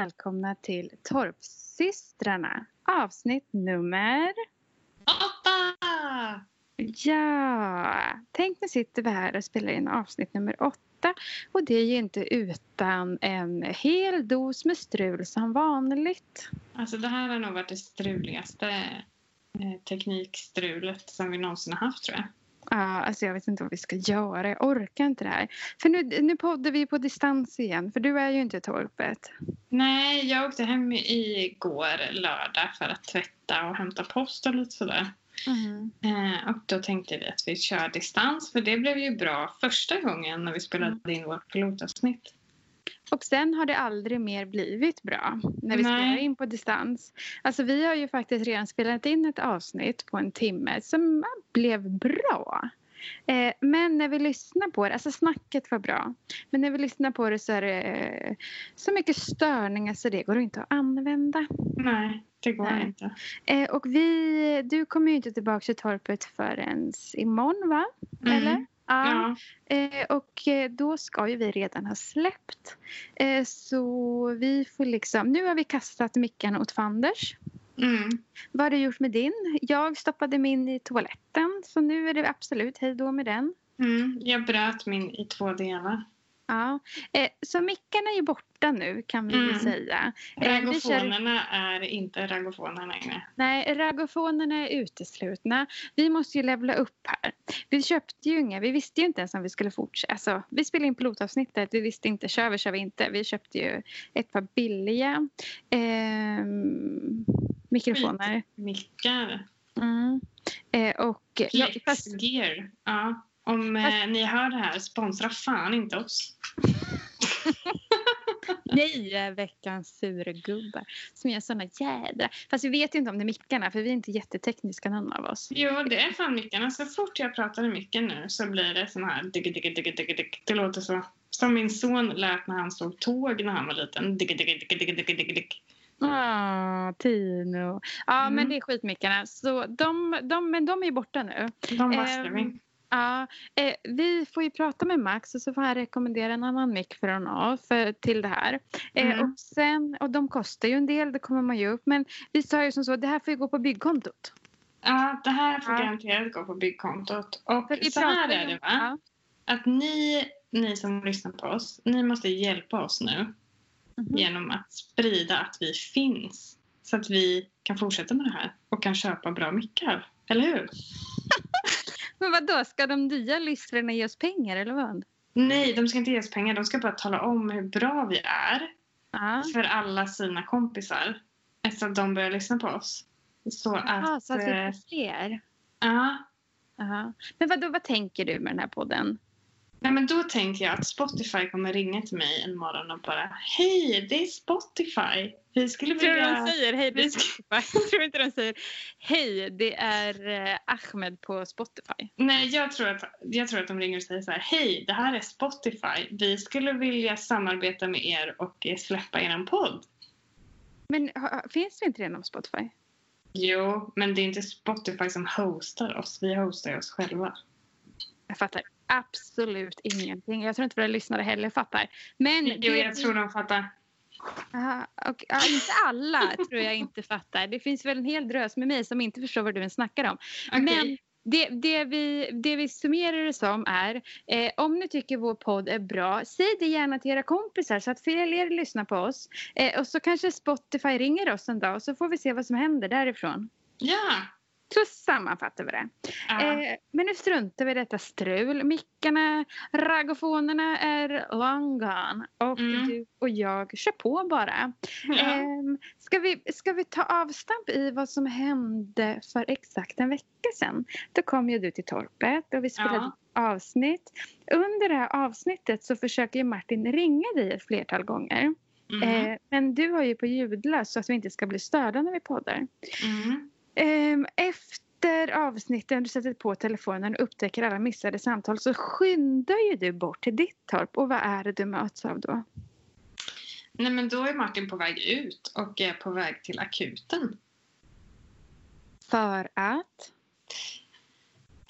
välkomna till Torpsystrarna. Avsnitt nummer... Åtta! Ja! Tänk nu sitter vi här och spelar in avsnitt nummer åtta. Och det är ju inte utan en hel dos med strul som vanligt. Alltså det här har nog varit det struligaste eh, teknikstrulet som vi någonsin har haft tror jag. Ja, alltså jag vet inte vad vi ska göra. Jag orkar inte det här. För nu, nu poddar vi på distans igen. För du är ju inte i torpet. Nej, jag åkte hem igår lördag för att tvätta och hämta post och lite sådär. Mm. Eh, och då tänkte vi att vi kör distans för det blev ju bra första gången när vi spelade in vårt pilotavsnitt. Och sen har det aldrig mer blivit bra när vi Nej. spelar in på distans. Alltså vi har ju faktiskt redan spelat in ett avsnitt på en timme som blev bra. Eh, men när vi lyssnar på det, alltså snacket var bra. Men när vi lyssnar på det så är det eh, så mycket störningar så det går inte att använda. Nej, det går Nej. inte. Eh, och vi, du kommer ju inte tillbaka till torpet förrän imorgon va? Mm. Eller? Ja. Eh, och eh, då ska ju vi redan ha släppt. Eh, så vi får liksom, nu har vi kastat micken åt Fanders. Mm. Vad har du gjort med din? Jag stoppade min i toaletten så nu är det absolut hej då med den. Mm. Jag bröt min i två delar. Ja. Eh, så micken är ju borta nu kan vi Mm. säga. Eh, vi kör- är inte ragofoner längre. Nej, ragofonerna är uteslutna. Vi måste ju levla upp här. Vi köpte ju inga, vi visste ju inte ens om vi skulle fortsätta. Alltså, vi spelade in pilotavsnittet, vi visste inte, kör vi, kör vi inte. Vi köpte ju ett par billiga ehm, mikrofoner. Mickar. Mm. Eh, och, ja, fast, gear. Ja. Om eh, ni hör det här, sponsra fan inte oss. är veckans surgubbar som gör såna jädra... Fast vi vet ju inte om det är mickarna för vi är inte jättetekniska någon av oss. Jo, det är fan mickarna. Så fort jag pratar i micken nu så blir det sån här digg, digg, digg, digg, digg. Det låter så. Som min son lät när han såg tåg när han var liten. Digg, digg, digg, digg, digg, digg, digg. Ah, Tino. Ja, Mm. men det är skitmickarna. Så de, de, men de är borta nu. De vaskar Ehm, vi. Ja, eh, vi får ju prata med Max och så får han rekommendera en annan mick från oss för, till det här. Eh, Mm. och, sen, och de kostar ju en del, det kommer man ju upp. Men vi sa ju som så, det här får ju gå på byggkontot. Ja, det här får Ja. garanterat gå på byggkontot. Och För så här är det va? Ja. Att ni, ni som lyssnar på oss, ni måste hjälpa oss nu. Mhm. genom att sprida att vi finns. Så att vi kan fortsätta med det här och kan köpa bra mickar. Eller hur? Men vad då ska de nya lyssnarna ge oss pengar eller vad? Nej, de ska inte ge oss pengar. De ska bara tala om hur bra vi är Ja. för alla sina kompisar. Efter att de börjar lyssna på oss. Så att... Jaha, så att vi eh, får fler. ja. Aha. Men vad, då, vad tänker du med den här podden? Nej, men då tänker jag att Spotify kommer ringa till mig en morgon och bara Hej, det är Spotify. Vi skulle Tror du de vilja... säger hej, det är Spotify? Tror inte de säger hej, det är eh, Ahmed på Spotify. Nej, jag tror, att, jag tror att de ringer och säger så här. Hej, det här är Spotify. Vi skulle vilja samarbeta med er och eh, släppa er podd. Men finns det inte redan på Spotify? Jo, men det är inte Spotify som hostar oss. Vi hostar oss själva. Jag fattar absolut ingenting. Jag tror inte våra lyssnare heller fattar. Men Jo, det- jag tror de fattar. Aha, och, ja, inte alla tror jag inte fattar. Det finns väl en hel drös med mig som inte förstår vad du ens snackar om. Okej. Men det, det, vi, det vi summerar det som är eh, om ni tycker vår podd är bra, säg det gärna till era kompisar så att fler lyssnar på oss. Eh, och så kanske Spotify ringer oss en dag och så får vi se vad som händer därifrån. Ja. Så sammanfattar vi det. ja. Eh, men nu struntar vi i detta strul. Mickarna, ragofonerna är long gone. Och Mm. du och jag kör på bara. ja. Ehm, ska, vi, ska vi ta avstamp i vad som hände för exakt en vecka sedan? Då kom ju du till torpet och vi spelade avsnitt. Under det här avsnittet så försöker ju Martin ringa dig ett flertal gånger. Mm. Eh, men du har ju på ljudlös så att vi inte ska bli störda när vi poddar. Mm. Ehm, efter avsnitten du sätter på telefonen och upptäcker alla missade samtal så skyndar ju du bort till ditt torp. Och vad är det du möts av då? Nej, men då är Martin på väg ut och är på väg till akuten. För att?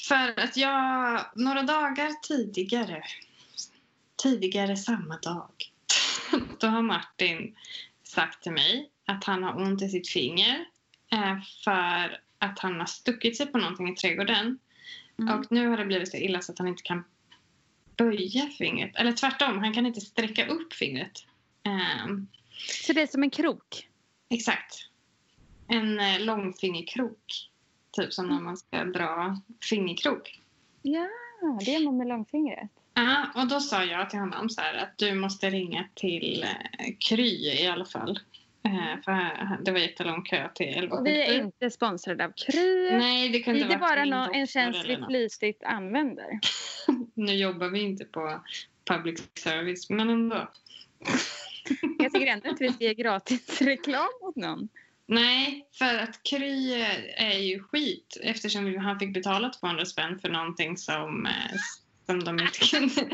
För att jag några dagar tidigare, tidigare samma dag, då har Martin sagt till mig att han har ont i sitt finger för att han har stuckit sig på någonting i trädgården. Mm. Och nu har det blivit så illa så att han inte kan böja fingret. Eller tvärtom, han kan inte sträcka upp fingret. Ehm, Så det är som en krok? exakt. En eh, långfingerkrok. Typ som när man ska dra fingerkrok. Ja, det är man med långfingret. Ja, och då sa jag till honom så här att du måste ringa till eh, Kry i alla fall. Eh, för det var jättelång kö till 11 Vi är inte sponsrade av Kry. Nej, det kunde det är bara min nå- doktor en tjänst vi flitigt använder. Nu jobbar vi inte på public service, men ändå. Jag tycker ändå inte vi ska ge gratis reklam åt någon. Nej, för att Kry är ju skit eftersom han fick betala 200 spänn för någonting som, eh, som de inte kunde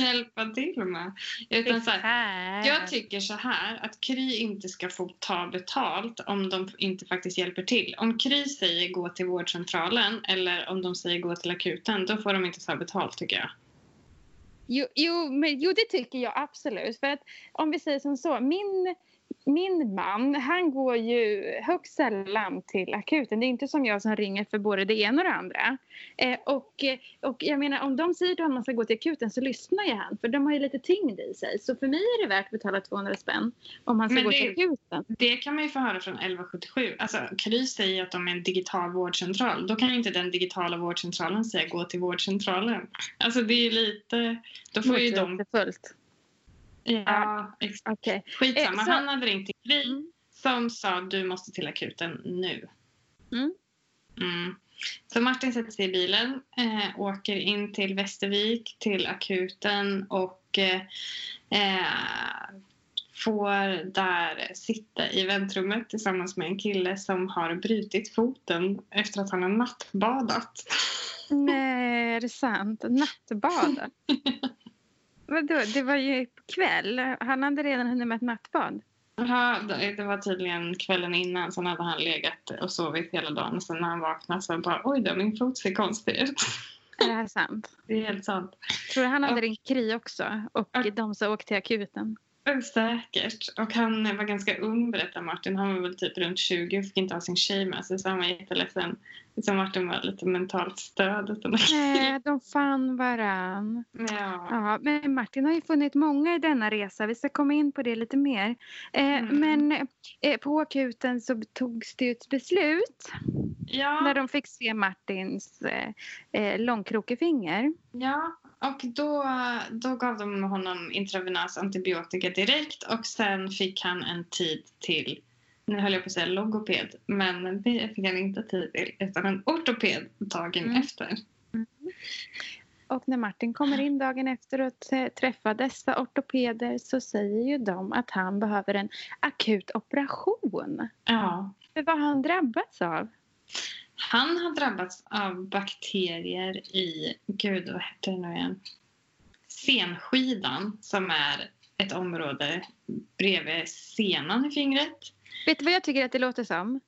hjälpa till med. Utan så här, jag tycker så här att Kry inte ska få ta betalt om de inte faktiskt hjälper till. Om Kry säger gå till vårdcentralen eller om de säger gå till akuten, då får de inte ta betalt tycker jag. Jo, jo, men, jo, det tycker jag absolut. För att om vi säger som så, min, min man, han går ju högst sällan till akuten. Det är inte som jag som ringer för både det ena och det andra. Eh, och, eh, och jag menar, om de säger till honom att man ska gå till akuten så lyssnar ju han. För de har ju lite tyngd i sig. Så för mig är det värt att betala 200 spänn om han ska Men gå det- till akuten. Det kan man ju få höra från 1177. Alltså, Kry säger att de är en digital vårdcentral. Då kan ju inte den digitala vårdcentralen säga gå till vårdcentralen. Alltså det är ju lite... Då får ju de... Motsägelsefullt. Ja, exakt. Okej. Skitsamma, Eh, så- han hade ringt till Kry Mm. som sa du måste till akuten nu. Mm. Mm. Så Martin sätter sig i bilen, eh, åker in till Västervik, till akuten och eh, eh, får där sitta i väntrummet tillsammans med en kille som har brutit foten efter att han har nattbadat. Nej, är det sant? Nattbada? Vadå, det var ju kväll. Han hade redan hunnit med ett nattbad. Ja, det var tydligen kvällen innan, sen hade han legat och sovit hela dagen. Och sen när han vaknade så bara oj då, min fot ser konstig ut. Är det här sant? Det är helt sant. Tror du han hade Och- ringt Kry också? Och Ja. de som åkte till akuten? Säkert. Och han var ganska ung berättar Martin. Han var väl typ runt 20 och fick inte ha sin tjej med sig så han var jätteledsen. Så Martin var lite mentalt utan- Nej, de fann varann. Ja. Ja, men Martin har ju funnit många i denna resa. Vi ska komma in på det lite mer. Eh, Mm. Men eh, på akuten så togs det ett beslut när Ja, de fick se Martins eh, eh, långkrokefinger. ja, och då, då gav de honom intravenös antibiotika direkt och sen fick han en tid till, nu höll jag på att säga logoped, men det fick han inte tid till utan en ortoped dagen Mm. efter. Och när Martin kommer in dagen efter och träffar dessa ortopeder så säger ju de att han behöver en akut operation. Ja. För vad har han drabbats av? Han har drabbats av bakterier i, gud vad heter det nu igen? Senskidan som är ett område bredvid senan i fingret. Vet du vad jag tycker att det låter som?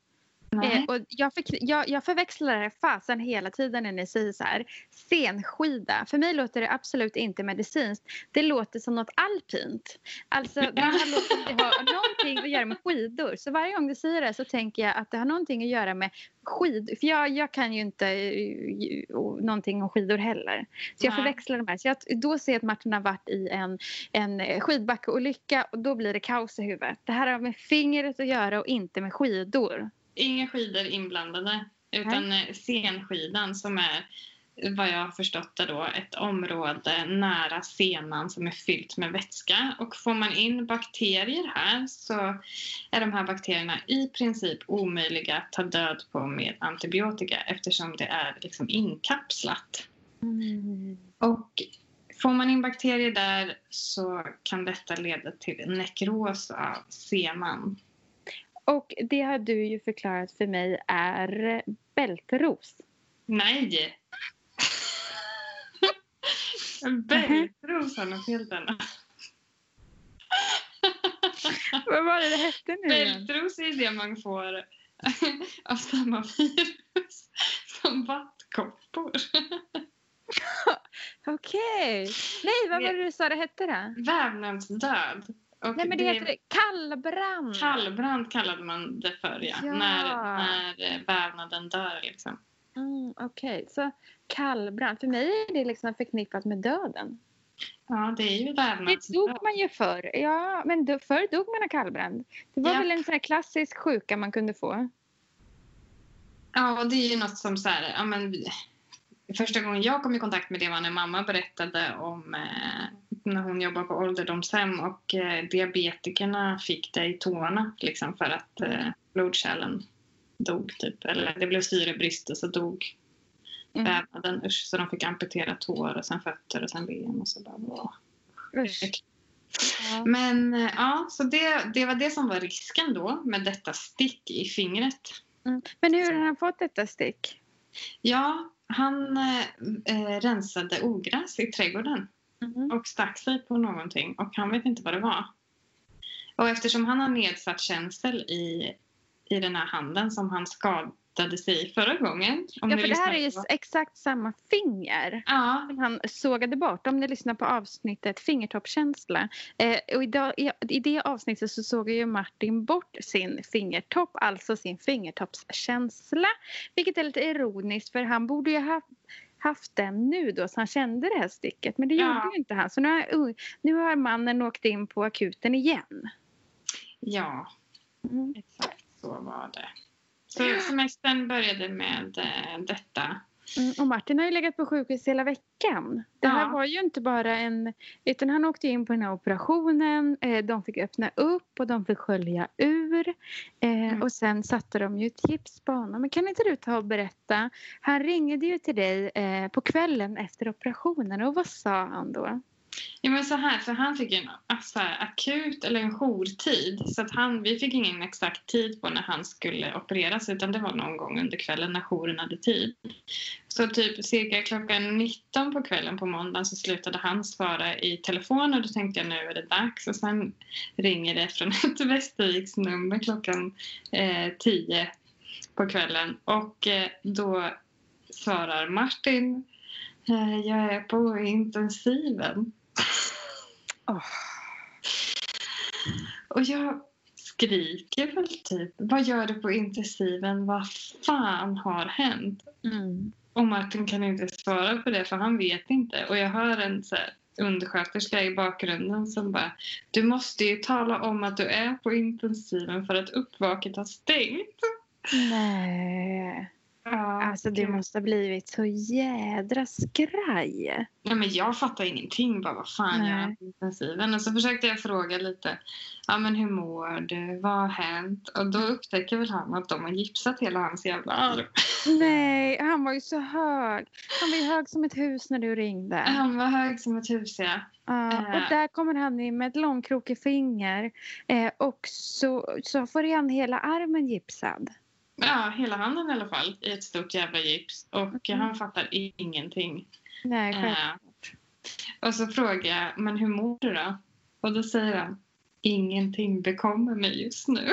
Eh, och jag, förk- jag, jag förväxlar fasen hela tiden när ni säger så här. Senskida. För mig låter det absolut inte medicinskt. Det låter som något alpint. Alltså det här låter det har någonting att göra med skidor. Så varje gång du säger det så tänker jag att det har någonting att göra med skidor. För jag, jag kan ju inte eh, någonting om skidor heller. Så jag Nej. förväxlar de här. Så jag, då ser jag att Martin har varit i en, en eh, skidbackeolycka och då blir det kaos i huvudet. Det här har med fingret att göra och inte med skidor. Inga skidor inblandade utan eh, senskidan som är vad jag har förstått det då ett område nära senan som är fyllt med vätska. Och får man in bakterier här så är de här bakterierna i princip omöjliga att ta död på med antibiotika eftersom det är liksom inkapslat. Och får man in bakterier där så kan detta leda till nekros av senan. Och det har du ju förklarat för mig är bältros. Nej! Bältros har något helt annat. Vad var det det hette nu? Bältros är det man får av samma virus som vattkoppor. Okej. Nej, vad var det du sa det hette då? Vävnadsdöd. Och Nej men det heter kallbrand. Kallbrand kallade man det förr ja. Ja. När, när eh, vävnaden dör liksom. Mm, Okej, så kallbrand. För mig är det liksom förknippat med döden. Ja, det är ju Det vävnadsdöd. dog man ju förr. Ja, men då, förr dog man av kallbrand. Det var Ja. väl en sån klassisk sjuka man kunde få. Ja, och det är ju något som så här, ja men Första gången jag kom i kontakt med det var när mamma berättade om eh, när hon jobbade på ålderdomshem och eh, diabetikerna fick det i tårna liksom för att eh, blodkärlen dog typ. Eller det blev syrebrist och så dog Mm. vävnaden. Usch, så de fick amputera tår och sen fötter och sen ben och så bara. Ja. Men eh, ja, så det, det var det som var risken då med detta stick i fingret. Mm. Men hur har han fått detta stick? Ja, han eh, eh, rensade ogräs i trädgården Mm. och stack sig på någonting och han vet inte vad det var. Och eftersom han har nedsatt känsel i, i den här handen som han skadade sig i förra gången. Ja, för det här är ju exakt samma finger. Ja, som han sågade bort. Om ni lyssnar på avsnittet fingertoppskänsla. Eh, och idag, i, I det avsnittet så såg ju Martin bort sin fingertopp, alltså sin fingertoppskänsla. Vilket är lite ironiskt för han borde ju ha haft den nu då så han kände det här sticket. Men det Ja. gjorde ju inte han. Så nu har, nu har mannen åkt in på akuten igen. ja, Mm. exakt så var det. Så semestern började med eh, detta. Mm, och Martin har ju legat på sjukhus hela veckan. Det här Ja. var ju inte bara en... Utan han åkte in på den här operationen. Eh, de fick öppna upp och de fick skölja ur. Eh, Mm. Och sen satte de ju ett gips på honom. Men kan inte du ta och berätta? Han ringde ju till dig eh, på kvällen efter operationen. Och vad sa han då? Ja, men så här, för han fick en alltså, akut eller en jourtid. Så att han, vi fick ingen exakt tid på när han skulle opereras utan det var någon gång under kvällen när jouren hade tid. Så typ cirka klockan 19 på kvällen på måndagen så slutade han svara i telefon och då tänkte jag nu är det dags. Och sen ringer det från ett Västerviks nummer klockan eh, 10 på kvällen och eh, då svarar Martin eh, jag är på intensiven. Åh. Och jag skriker väl typ, vad gör du på intensiven? Vad fan har hänt? Mm. Och Martin kan inte svara på det för han vet inte. Och jag hör en så här, undersköterska i bakgrunden som bara, du måste ju tala om att du är på intensiven för att uppvaket har stängt. Nej. Ja, Alltså det måste ha blivit så jädra skraj. Nej, men jag fattar ingenting. Bara, vad fan Nej. gör intensiven? Och så försökte jag fråga lite. Ja, men hur mår du? Vad har hänt? Och då upptäcker väl han att de har gipsat hela hans jävla arm. Nej, han var ju så hög. Han var ju hög som ett hus när du ringde. Han var hög som ett hus, ja. Ja, Eh. och där kommer han in med ett långkrokigt finger. Eh, och så, så får han hela armen gipsad. Ja, hela handen i alla fall i ett stort jävla gips. Och Mm. han fattar ingenting. Nej, Eh, självklart. och så frågar jag, men hur mår du då? Och då säger han, ingenting bekommer mig just nu.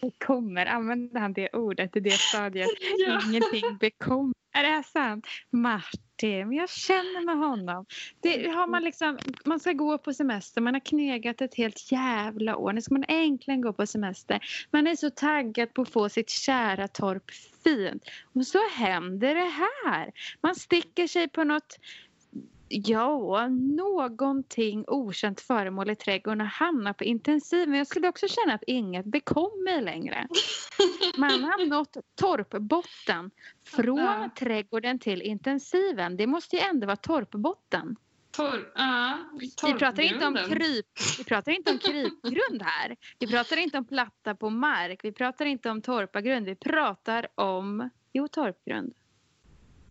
Det kommer, använder han det ordet i det stadiet. Ja. Ingenting bekommer. Är det här sant? Martin, men jag känner med honom. Det har man, liksom, man ska gå på semester, man har knegat ett helt jävla år. Nu ska man äntligen gå på semester. Man är så taggad på att få sitt kära torp fint. Och så händer det här. Man sticker sig på något Ja, någonting okänt föremål i trädgården och hamnar på intensiv. Men jag skulle också känna att inget bekom mig längre. Man har nått torpbotten. Från Ja. trädgården till intensiven. Det måste ju ändå vara torpbotten. Torr, ja, Vi pratar, inte om kryp, vi pratar inte om krypgrund här. Vi pratar inte om platta på mark. Vi pratar inte om torpagrund. Vi pratar om... Jo, torpgrund.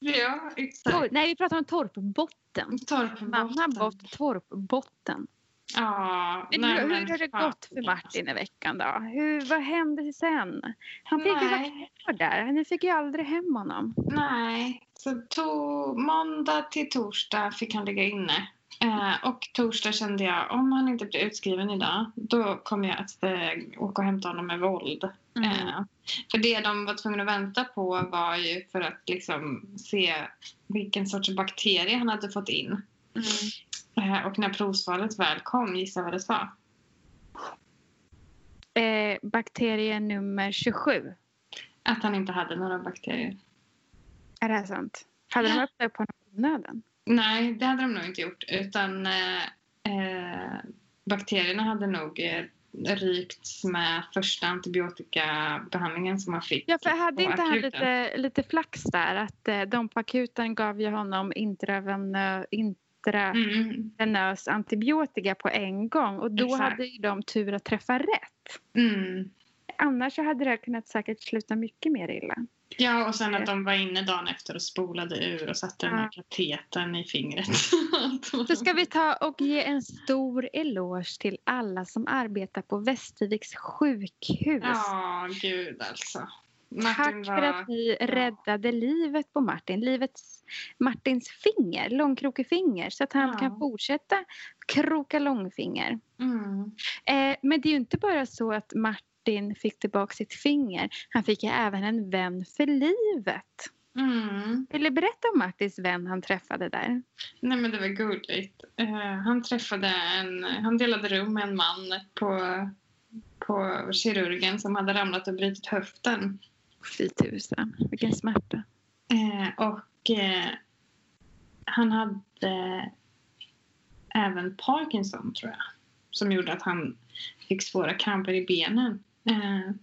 Ja, exakt. Tor, nej, vi pratar om torpbotten. Torpbotten. Man har bort torpbotten. Ja, Men nej, hur, hur har det gått för Martin i veckan då? Hur, vad hände sen? Han fick ju vara Nej. kvar där. Ni fick ju aldrig hem honom. Nej, så to, måndag till torsdag fick han ligga inne. Eh, och torsdag kände jag, om han inte blir utskriven idag, då kommer jag att eh, åka och hämta honom med våld. Mm. Eh, för det de var tvungna att vänta på var ju för att liksom se vilken sorts bakterie han hade fått in. Mm. Eh, och när provsvaret väl kom, gissa vad det sa? Eh, bakterie nummer 27. Att han inte hade några bakterier. Är det här sant? Hade de öppnat upp i nöden? Nej, det hade de nog inte gjort. Utan eh, eh, bakterierna hade nog rykts med första antibiotikabehandlingen som han fick Ja, för hade inte han lite, lite flax där? Att eh, de på akuten gav ju honom intravenö, intravenös Mm, antibiotika på en gång. Och då Exakt. hade ju de tur att träffa rätt. mm. Annars hade det kunnat säkert sluta mycket mer illa. Ja, och sen att de var inne dagen efter och spolade ur och satte den här Ja. katetern i fingret. Så ska vi ta och ge en stor eloge till alla som arbetar på Västerviks sjukhus. Ja, gud alltså. Martin Tack för var... att ni räddade livet på Martin. Livets, Martins finger, långkrokig finger. Så att han Ja. kan fortsätta kroka långfinger. Mm. Eh, men det är ju inte bara så att Martin fick tillbaka sitt finger. Han fick ju även en vän för livet. Mm. Vill du berätta om Martins vän han träffade där? Nej men det var gulligt. Eh, han träffade en, han delade rum med en man på, på kirurgen som hade ramlat och brutit höften. Fy tusan, vilken smärta. Eh, och eh, han hade även Parkinson tror jag. Som gjorde att han fick svåra kramper i benen. Eh,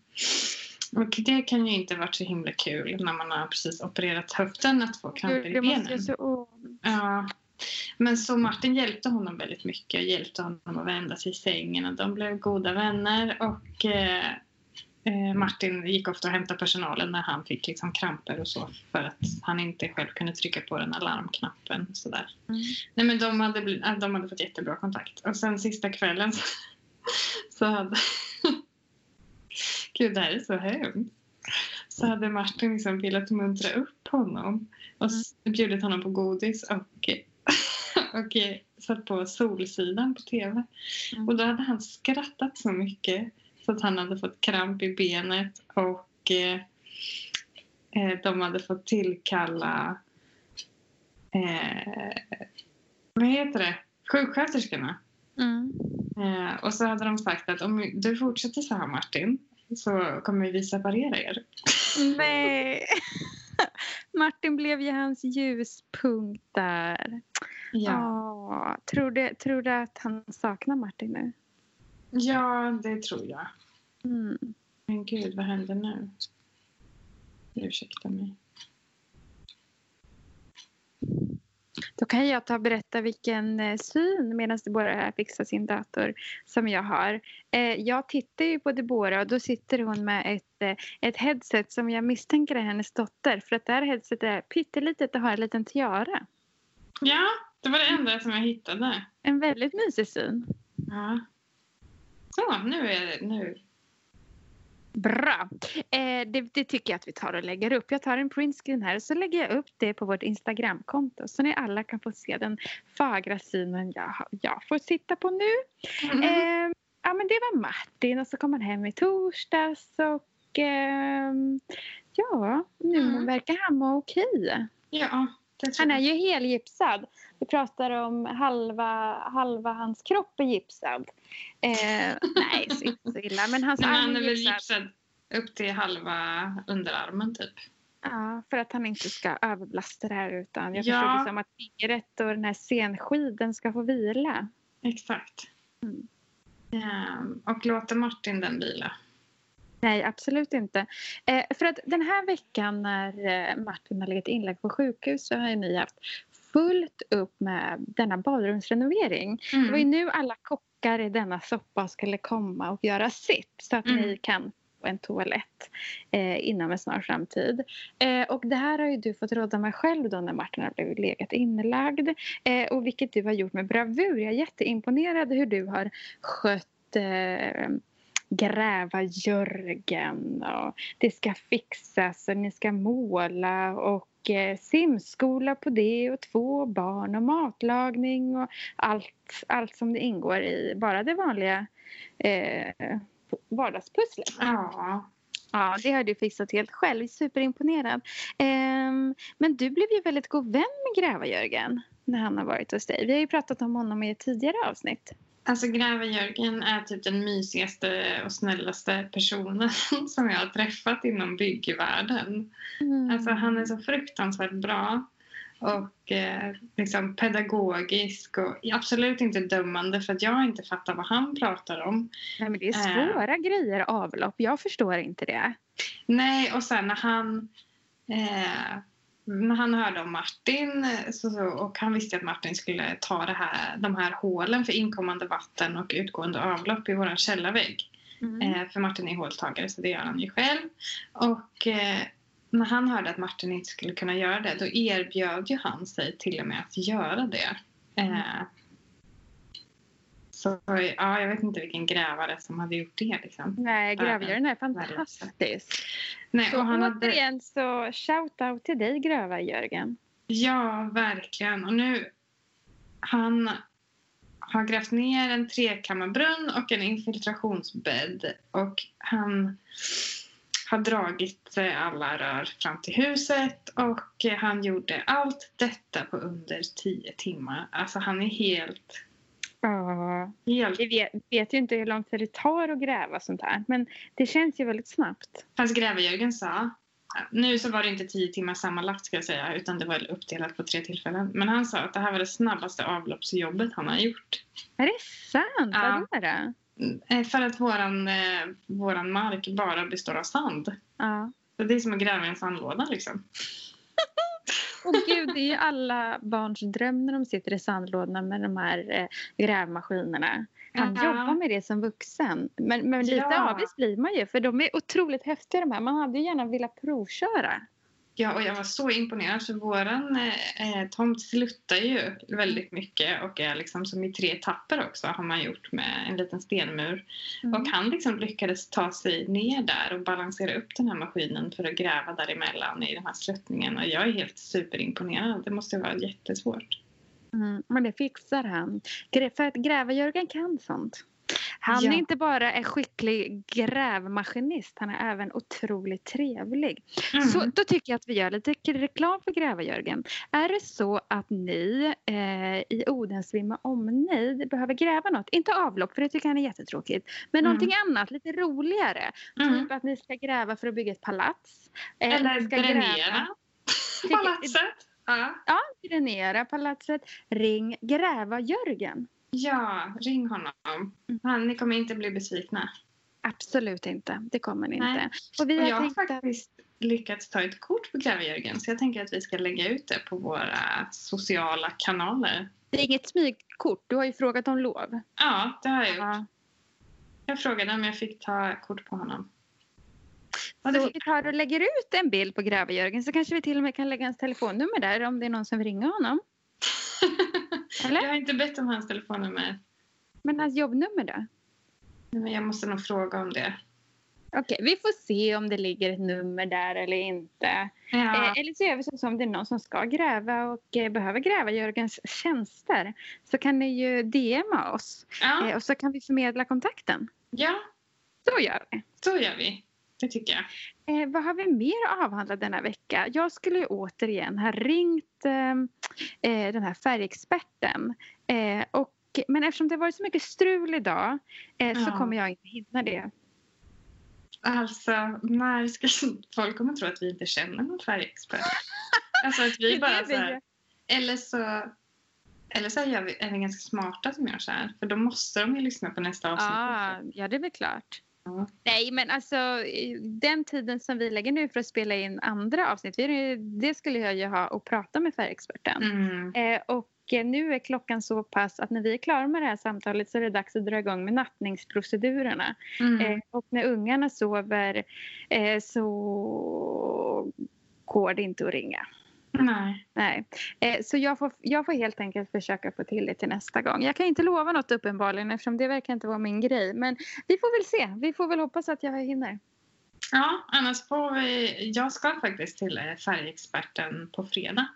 och det kan ju inte varit så himla kul när man har precis opererat höften att få kramper i det måste benen. göra så ont. Ja. Men så Martin hjälpte honom väldigt mycket. Hjälpte honom att vända sig i sängen och de blev goda vänner. Och eh, eh, Martin gick ofta och hämtade personalen när han fick liksom kramper och så. För att han inte själv kunde trycka på den alarmknappen. och Sådär. Mm. Nej men de hade, de hade fått jättebra kontakt. Och sen sista kvällen så, så hade... Gud det här är så hemskt. Så hade Martin liksom velat muntra upp honom och s- bjudit honom på godis och, och satt på Solsidan på tv. Mm. Och då hade han skrattat så mycket så att han hade fått kramp i benet och eh, eh, de hade fått tillkalla eh, vad heter det? Sjuksköterskorna. Mm. Eh, och så hade de sagt att om du fortsätter så här Martin så kommer vi separera er. Nej. Martin blev ju hans ljuspunkt där. Ja. Tror, du, tror du att han saknar Martin nu? ja, det tror jag. Mm. Men gud, vad händer nu? Ursäkta mig. Då kan jag ta och berätta vilken eh, syn medan Deborah fixar sin dator som jag har. Eh, jag tittar ju på Deborah och då sitter hon med ett, eh, ett headset som jag misstänker är hennes dotter. För att det här headsetet är pyttelitet och har en liten tiara. Ja, det var det enda som jag hittade. En väldigt mysig syn. Ja. Så, nu är det... Nu. Bra. Eh, det, det tycker jag att vi tar och lägger upp. Jag tar en printscreen här och så lägger jag upp det på vårt Instagramkonto så ni alla kan få se den fagra synen jag, jag får sitta på nu. Eh, ja men det var Martin och så kom han hem i torsdags och ehm, ja, nu Mm. verkar han må okej. Ja, Han är ju helgipsad. Vi pratar om halva, halva hans kropp är gipsad. Eh, nej, så inte så illa. Men hans Nej, arm han är gipsad. gipsad upp till halva underarmen typ. Ja, för att han inte ska överbelasta det här utan jag Ja. förstod det som att fingret och den här senskiden ska få vila. Exakt. Mm. Ehm, och låter Martin den vila? Nej, absolut inte. Eh, för att den här veckan när eh, Martin har legat inlagd på sjukhus så har ju ni haft fullt upp med denna badrumsrenovering. Det var ju nu alla kockar i denna soppa skulle komma och göra sitt så att Mm. ni kan få en toalett eh, inom en snar framtid. Eh, och det här har ju du fått råda med själv då när Martin har blivit legat inlagd. Eh, och vilket du har gjort med bravur. Jag är jätteimponerad hur du har skött eh, gräva Jörgen och det ska fixas och ni ska måla och eh, simskola på det och två barn och matlagning och allt, allt som det ingår i bara det vanliga eh, vardagspusslet. Ja. Ja, det har du fixat helt själv. Superimponerad. Ehm, men du blev ju väldigt god vän med Gräva-Jörgen när han har varit hos dig. Vi har ju pratat om honom i ett tidigare avsnitt. Alltså Gräva-Jörgen är typ den mysigaste och snällaste personen som jag har träffat inom byggvärlden. Mm. Alltså han är så fruktansvärt bra och eh, liksom pedagogisk och absolut inte dömande för att jag inte fattar vad han pratar om. Nej, men det är Eh. svåra grejer, avlopp. Jag förstår inte det. Nej, och sen när han eh, när han hörde om Martin så, så, och han visste att Martin skulle ta det här, de här hålen för inkommande vatten och utgående avlopp i vår källarvägg. Mm. Eh, för Martin är håltagare så det gör han ju själv. Och eh, när han hörde att Martin inte skulle kunna göra det då erbjöd ju han sig till och med att göra det. Eh, så ja, jag vet inte vilken grävare som hade gjort det liksom. Nej, Grävjörgen är fantastisk. Nej, Så och han hade, återigen så shout out till dig Gröva-Jörgen. ja, verkligen. Och nu han har grävt ner en trekammarbrunn och en infiltrationsbädd och han har dragit alla rör fram till huset och han gjorde allt detta på under tio timmar. Alltså han är helt, Ja. helt... Vi vet, vet ju inte hur lång tid det tar att gräva sånt här. Men det känns ju väldigt snabbt. Fast Gräve-Jörgen sa, nu så var det inte tio timmar sammanlagt ska jag säga utan det var uppdelat på tre tillfällen. Men han sa att det här var det snabbaste avloppsjobbet han har gjort. Är det sant? Ja. Vad är det? Eh, För att våran, eh, våran mark bara består av sand. Ja. Så det är som att gräva i en sandlåda liksom. Och gud, det är ju alla barns dröm när de sitter i sandlådorna med de här eh, grävmaskinerna. Han Ja. jobbar med det som vuxen. Men, men lite Ja. avis blir man ju för de är otroligt häftiga de här. Man hade ju gärna velat provköra. Ja, och jag var så imponerad för våran eh, eh, tomt sluttar ju väldigt mycket och är liksom som i tre etapper också har man gjort med en liten stenmur. Mm. Och han liksom lyckades ta sig ner där och balansera upp den här maskinen för att gräva däremellan i den här sluttningen och jag är helt superimponerad. Det måste vara jättesvårt. Mm, men det fixar han. För att Gräva-Jörgen kan sånt. Han Ja. är inte bara en skicklig grävmaskinist, han är även otroligt trevlig. Mm. Så då tycker jag att vi gör lite reklam för Gräva-Jörgen. Är det så att ni eh, i Odensvimma omnejd behöver gräva något, inte avlopp för det tycker han är jättetråkigt, men Mm. någonting annat, lite roligare. Mm. Typ att ni ska gräva för att bygga ett palats. eh, Eller dränera palatset. Ja. Ja, dränera palatset. Ring Gräva-Jörgen. Ja, ring honom. Han, ni kommer inte bli besvikna. Absolut inte. Det kommer ni Nej. inte. Och vi Och har jag har tänkt faktiskt lyckats ta ett kort på Gräva-Jörgen så jag tänker att vi ska lägga ut det på våra sociala kanaler. Det är inget smygkort. Du har ju frågat om lov. Ja, det har jag gjort. Ja. Jag frågade om jag fick ta kort på honom. Det Så fick vi tar och lägger ut en bild på Gräva-Jörgen så kanske vi till och med kan lägga hans telefonnummer där om det är någon som vill ringa honom. Eller? Jag har inte bett om hans telefonnummer. Men hans jobbnummer då? Men jag måste nog fråga om det. Okej, vi får se om det ligger ett nummer där eller inte. Ja, Eh, eller så gör vi så som det är någon som ska gräva och eh, behöver gräva Jörgens tjänster. Så kan ni ju DMa oss ja, eh, och så kan vi förmedla kontakten. ja, Så gör vi. så gör vi. Det tycker jag. Eh, vad har vi mer avhandlat denna vecka? Jag skulle återigen ha ringt eh, eh, den här färgexperten. Eh, och, men eftersom det har varit så mycket strul idag eh, så Ja. kommer jag inte hinna det. Alltså, när ska folk kommer tro att vi inte känner någon färgexpert? Alltså att vi bara så här. Eller så, eller så gör vi, är vi ganska smarta som gör så här. För då måste de ju lyssna på nästa avsnitt. Ah, ja, det är väl klart. Nej, men alltså den tiden som vi lägger nu för att spela in andra avsnitt, vi- det skulle jag ju ha och prata med färgexperten. Mm. Eh, och eh, nu är klockan så pass att när vi är klara med det här samtalet så är det dags att dra igång med nattningsprocedurerna. Mm. Eh, och när ungarna sover eh, så går det inte att ringa. Nej. Nej. Eh, så jag får, jag får helt enkelt försöka få till det till nästa gång. Jag kan inte lova något uppenbarligen eftersom det verkar inte vara min grej. Men vi får väl se. Vi får väl hoppas att jag hinner. Ja, annars får vi... Jag ska faktiskt till eh, färgexperten på fredag.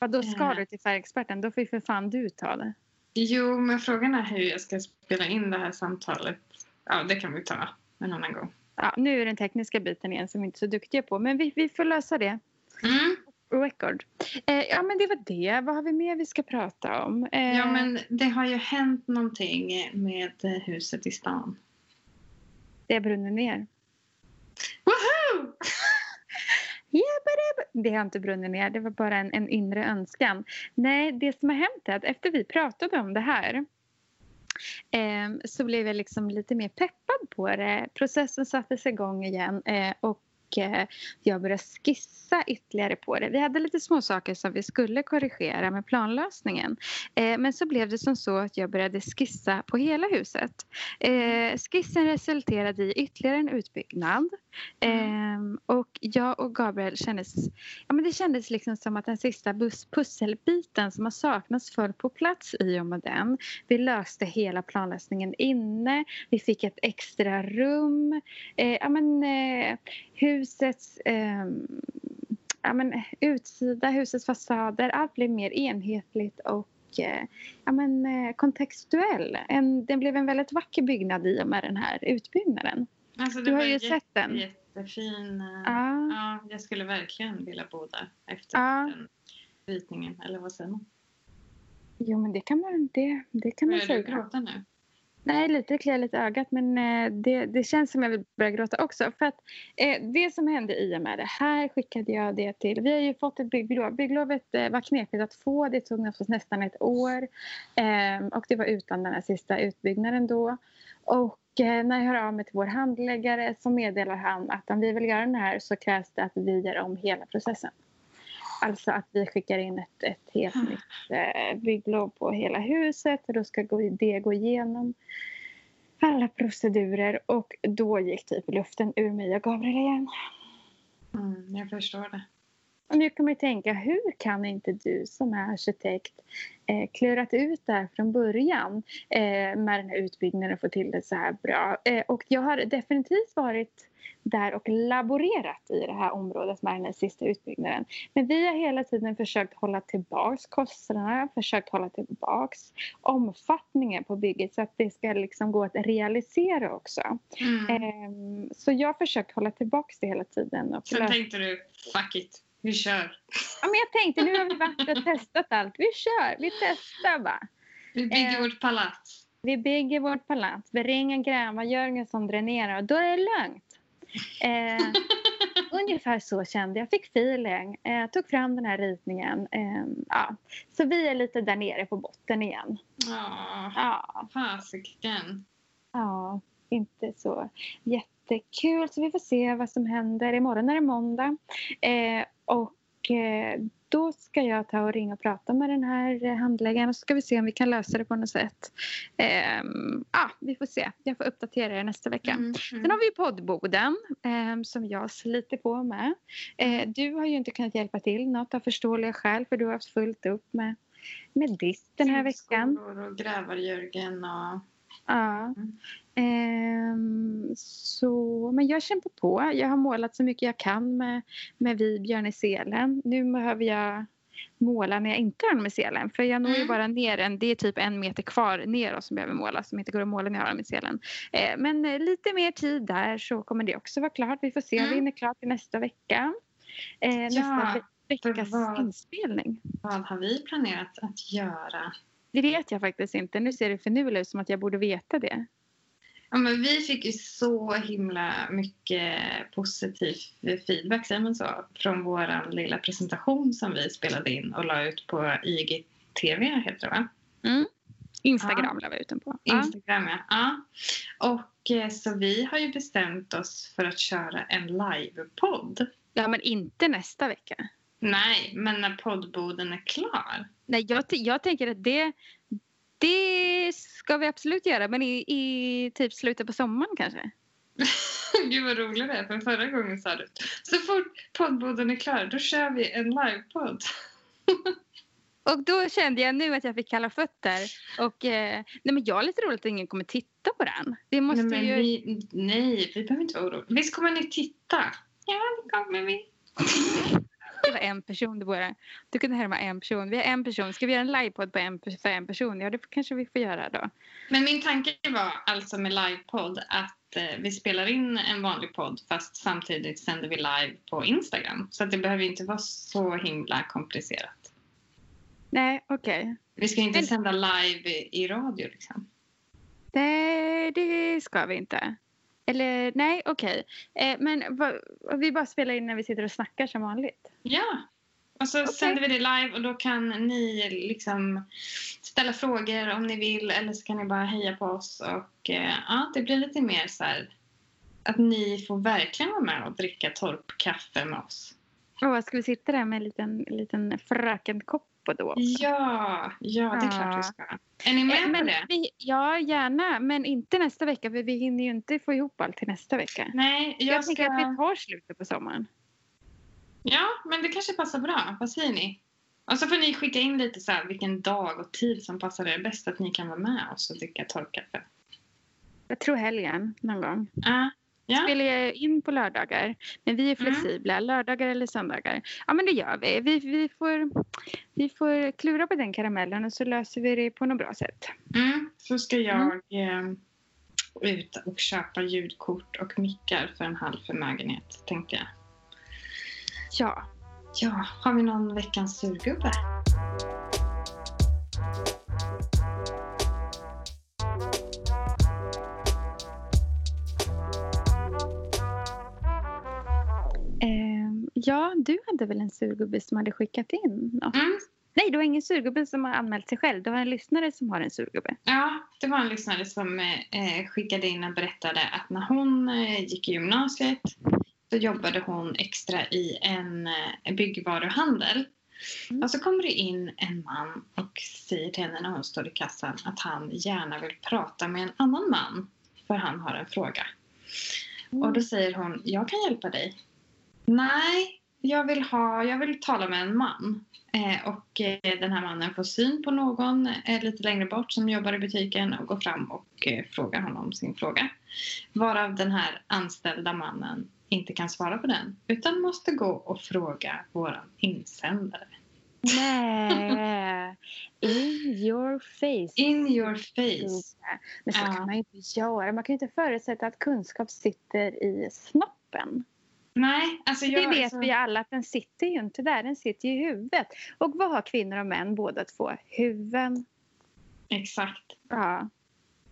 Ja, då ska Eh. du till färgexperten. Då får ju för fan du ta det. Jo, men frågan är hur jag ska spela in det här samtalet. Ja, det kan vi ta en annan gång. Ja, nu är den tekniska biten igen som vi inte är så duktiga på. Men vi, vi får lösa det. Mm. Record. Eh, ja, men det var det. Vad har vi mer vi ska prata om? Eh, ja, men det har ju hänt någonting med huset i stan. Det brunner ner. Woho! det har inte brunnit ner, det var bara en, en inre önskan. Nej, det som har hänt är att efter vi pratade om det här eh, så blev jag liksom lite mer peppad på det. Processen sattes igång igen eh, och jag började skissa ytterligare på det. Vi hade lite små saker som vi skulle korrigera med planlösningen. Eh, men så blev det som så att jag började skissa på hela huset. Eh, skissen resulterade i ytterligare en utbyggnad. Mm. Och jag och Gabriel kändes, ja, men det kändes liksom som att den sista pusselbiten som har saknats föll på plats i och med den. Vi löste hela planlösningen inne. Vi fick ett extra rum. ja, men, husets eh, ja, men, utsida, husets fasader, allt blev mer enhetligt och eh, ja, men, eh, kontextuell. En, det blev en väldigt vacker byggnad i och med den här utbyggnaden. Alltså, du har ju jätte, sett den. Jättefin. Eh, ja. ja. jag skulle verkligen vilja bo där efter ja. den ritningen. Eller vad säger man? Jo, men det kan man, det, det kan man säga. Börjar du gråta nu? Nej, lite kliar lite i ögat men eh, det, det känns som jag vill börja gråta också. För att eh, det som hände i och med det här skickade jag det till. Vi har ju fått ett bygglov. Bygglovet eh, var knepigt att få. Det tog nästan ett år. Eh, och det var utan den här sista utbyggnaden då. Och eh, när jag hör av mig till vår handläggare så meddelar han att om vi vill göra den här så krävs det att vi gör om hela processen. Alltså att vi skickar in ett, ett helt mm. nytt eh, bygglov på hela huset och då ska det gå igenom alla procedurer och då gick typ luften ur mig och Gabriel igen. Mm, jag förstår det. Och nu kan man ju tänka, hur kan inte du som är arkitekt eh, klurat ut det här från början eh, med den här utbyggnaden och få till det så här bra? Eh, och jag har definitivt varit där och laborerat i det här området med den sista utbyggnaden. Men vi har hela tiden försökt hålla tillbaks kostnaderna, försökt hålla tillbaks omfattningen på bygget så att det ska liksom gå att realisera också. Mm. Um, så jag har försökt hålla tillbaks det hela tiden. Och Sen tänkte du, fuck it, vi kör. Ja, men jag tänkte, nu har vi varit och testat allt, vi kör, vi testar bara. Vi bygger um, vårt palats. Vi bygger vårt palats, vi ringer gräva, Jörgen som dränerar och då är det lugnt. Eh, ungefär så kände jag. fick feeling. Eh, tog fram den här ritningen. Eh, ja. Så vi är lite där nere på botten igen. Oh, ja, fasiken. Ja, inte så jättekul. Så vi får se vad som händer. Imorgon är det måndag. Eh, och eh, då ska jag ta och ringa och prata med den här handläggaren och så ska vi se om vi kan lösa det på något sätt. Um, ah, vi får se. Jag får uppdatera er nästa vecka. Mm, mm. Sen har vi poddboden um, som jag sliter på med. Uh, du har ju inte kunnat hjälpa till något av förståeliga skäl för du har haft fullt upp med, med ditt den här veckan. och grävar-Jörgen och Ja. Mm. Så, men jag kämpar på. Jag har målat så mycket jag kan med, med Vibjörn i selen. Nu behöver jag måla när jag inte har dem i selen. För jag når mm. ju bara ner en, det är typ en meter kvar neråt som behöver målas som inte går att måla när jag har dem i selen. Eh, men eh, lite mer tid där så kommer det också vara klart. Vi får se om mm. vi hinner klart till nästa vecka. Eh, nästa ja, veckas vad, inspelning. Vad har vi planerat att göra det vet jag faktiskt inte. Nu ser det finurligt ut som att jag borde veta det. Ja, men vi fick ju så himla mycket positiv feedback man så, från vår lilla presentation som vi spelade in och la ut på IGTV, heter det va? Mm. Instagram ja. la vi ut den på. Instagram, ja. ja. Och eh, så vi har ju bestämt oss för att köra en livepodd. Ja, men inte nästa vecka. Nej, men när poddboden är klar. Nej, jag, jag tänker att det, det ska vi absolut göra, men i, i typ slutet på sommaren kanske. Gud vad roligt det är, för förra gången sa du så fort poddboden är klar då kör vi en livepodd. och då kände jag nu att jag fick kalla fötter. Och, eh, nej men jag har lite roligt att ingen kommer titta på den. Det måste nej, ju... vi, nej, vi behöver inte vara oroliga. Visst kommer ni titta? Ja, det kommer vi. det var en person det bara. Du kunde härma en person. Vi har en person. Ska vi göra en livepodd på en, för en person? Ja, det kanske vi får göra då. Men min tanke var alltså med livepodd att eh, vi spelar in en vanlig podd fast samtidigt sänder vi live på Instagram. Så att det behöver inte vara så himla komplicerat. Nej, okej. Okay. Vi ska inte Men... sända live i, i radio liksom. Nej, det ska vi inte. Eller nej, okej. Okay. Eh, men va, vi bara spelar in när vi sitter och snackar som vanligt? Ja. Och så okay. sänder vi det live och då kan ni liksom ställa frågor om ni vill eller så kan ni bara heja på oss och eh, ja, det blir lite mer så här att ni får verkligen vara med och dricka torpkaffe med oss. Och ska vi sitta där med en liten, liten frökenkopp på då också. Ja, ja det är klart vi ska. Är ni med eh, men på det? Vi, ja, gärna. Men inte nästa vecka för vi hinner ju inte få ihop allt till nästa vecka. Nej, jag, jag ska... tänker att vi tar slutet på sommaren. Ja, men det kanske passar bra. Vad säger ni? Och så får ni skicka in lite så här, vilken dag och tid som passar er bäst att ni kan vara med oss och dricka torrkaffe. Jag tror helgen någon gång. Ja, Ja. spelar jag in på lördagar. Men vi är mm. flexibla. Mm. Lördagar eller söndagar. Ja men det gör vi. Vi, vi, får, vi får klura på den karamellen och så löser vi det på något bra sätt. Mm. Så ska jag mm. eh, ut och köpa ljudkort och mickar för en halv förmögenhet tänkte jag. Ja. Ja, har vi någon veckans surgubbe? Ja, du hade väl en surgubbe som hade skickat in något? Mm. Nej, det var ingen surgubbe som har anmält sig själv. Det var en lyssnare som har en surgubbe. Ja, det var en lyssnare som eh, skickade in och berättade att när hon eh, gick i gymnasiet så jobbade hon extra i en eh, byggvaruhandel. Mm. Och så kommer det in en man och säger till henne när hon står i kassan att han gärna vill prata med en annan man för han har en fråga. Mm. Och då säger hon, jag kan hjälpa dig. Nej, jag vill, ha, jag vill tala med en man. Eh, och eh, den här mannen får syn på någon eh, lite längre bort som jobbar i butiken och går fram och eh, frågar honom sin fråga. Varav den här anställda mannen inte kan svara på den utan måste gå och fråga våran insändare. Nej! In your face. In your face. Men så kan man ju inte göra. Man kan ju inte förutsätta att kunskap sitter i snoppen. Nej, alltså jag, det vet alltså... vi alla att den sitter ju inte där, den sitter ju i huvudet. Och vad har kvinnor och män båda två? Huvuden. Exakt. Ja.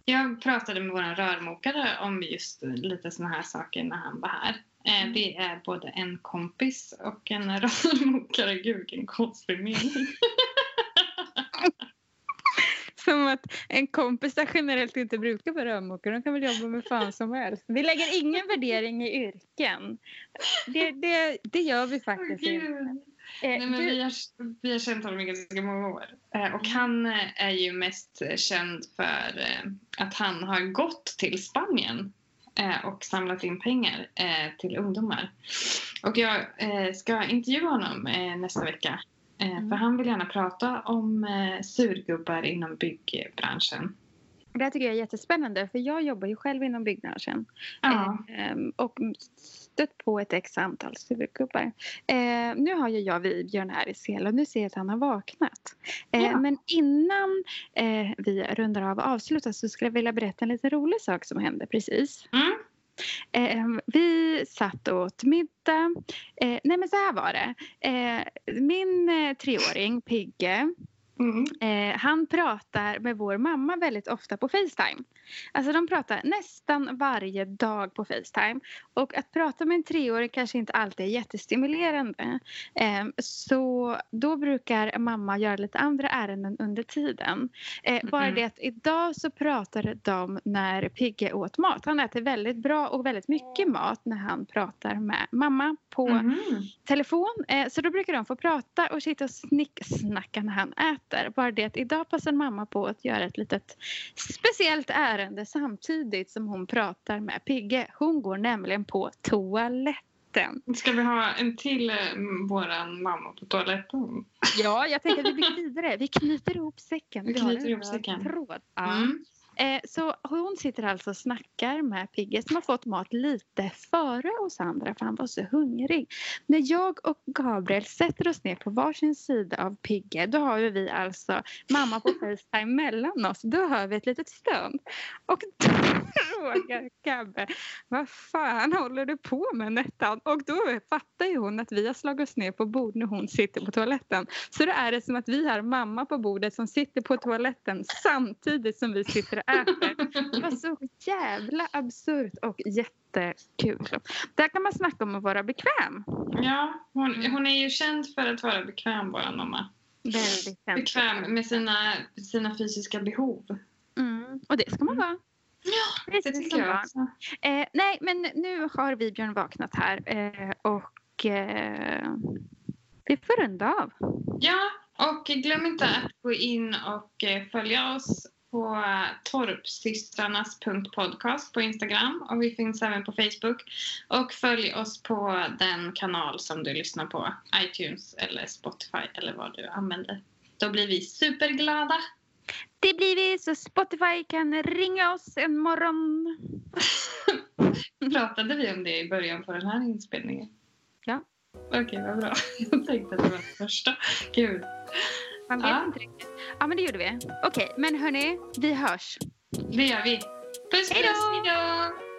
Jag pratade med vår rörmokare om just lite såna här saker när han var här. Eh, mm. Det är både en kompis och en rörmokare. Gud, vilken konstig mening. Som att en kompis generellt inte brukar vara rörmokare. De kan väl jobba med fan som helst. Vi lägger ingen värdering i yrken. Det, det, det gör vi faktiskt oh, inte. Eh, Nej, men du... vi, har, vi har känt honom i ganska många år. Eh, och han är ju mest känd för eh, att han har gått till Spanien eh, och samlat in pengar eh, till ungdomar. Och jag eh, ska intervjua honom nästa vecka Eh, mm. För han vill gärna prata om eh, surgubbar inom byggbranschen. Det här tycker jag är jättespännande för jag jobbar ju själv inom byggbranschen. Ja. Eh, och stött på ett x antal surgubbar. Eh, nu har ju jag videon här i sel och nu ser jag att han har vaknat. Eh, ja. Men innan eh, vi rundar av och avslutar så skulle jag vilja berätta en lite rolig sak som hände precis. Mm. Eh, vi satt och åt middag. Eh, nej men så här var det. Eh, min eh, treåring Pigge Mm. Eh, han pratar med vår mamma väldigt ofta på Facetime. Alltså de pratar nästan varje dag på Facetime. Och att prata med en treåring kanske inte alltid är jättestimulerande. Eh, så då brukar mamma göra lite andra ärenden under tiden. Eh, mm. Bara det att idag så pratade de när Pigge åt mat. Han äter väldigt bra och väldigt mycket mat när han pratar med mamma på mm. telefon. Eh, så då brukar de få prata och sitta och snicksnacka när han äter. Bara det att idag passar mamma på att göra ett litet speciellt ärende samtidigt som hon pratar med Pigge. Hon går nämligen på toaletten. Ska vi ha en till eh, våran mamma på toaletten? Ja, jag tänker att vi bygger vidare. Vi knyter ihop säcken. Vi knyter ihop säcken. Tråd. Ja. Mm. Eh, så hon sitter alltså och snackar med Pigge som har fått mat lite före oss andra för han var så hungrig. När jag och Gabriel sätter oss ner på varsin sida av Pigge då har vi alltså mamma på Facetime mellan oss. Då hör vi ett litet stön. Och då frågar Gabbe vad fan håller du på med Nettan? Och då fattar ju hon att vi har slagit oss ner på bord när hon sitter på toaletten. Så då är det som att vi har mamma på bordet som sitter på toaletten samtidigt som vi sitter och äter. Det var så jävla absurt och jättekul. Där kan man snacka om att vara bekväm. Ja, hon, hon är ju känd för att vara bekväm, vår mamma. Väldigt Bekväm med sina, sina fysiska behov. Mm, och det ska man vara. Ja, det tycker jag också. Eh, nej, men nu har vi Björn vaknat här eh, och eh, vi får runda av. Ja, och glöm inte att gå in och eh, följa oss på torpsystrarnas.podcast på Instagram och vi finns även på Facebook. Och följ oss på den kanal som du lyssnar på, iTunes eller Spotify eller vad du använder. Då blir vi superglada. Det blir vi, så Spotify kan ringa oss en morgon. Pratade vi om det i början på den här inspelningen? Ja. Okej, okay, vad bra. Jag tänkte att det var det första. Kul. Man vet ja. inte riktigt. Ja, men det gjorde vi. Okej, okay, men hörni, vi hörs. Det gör vi. Puss, puss. Hej då!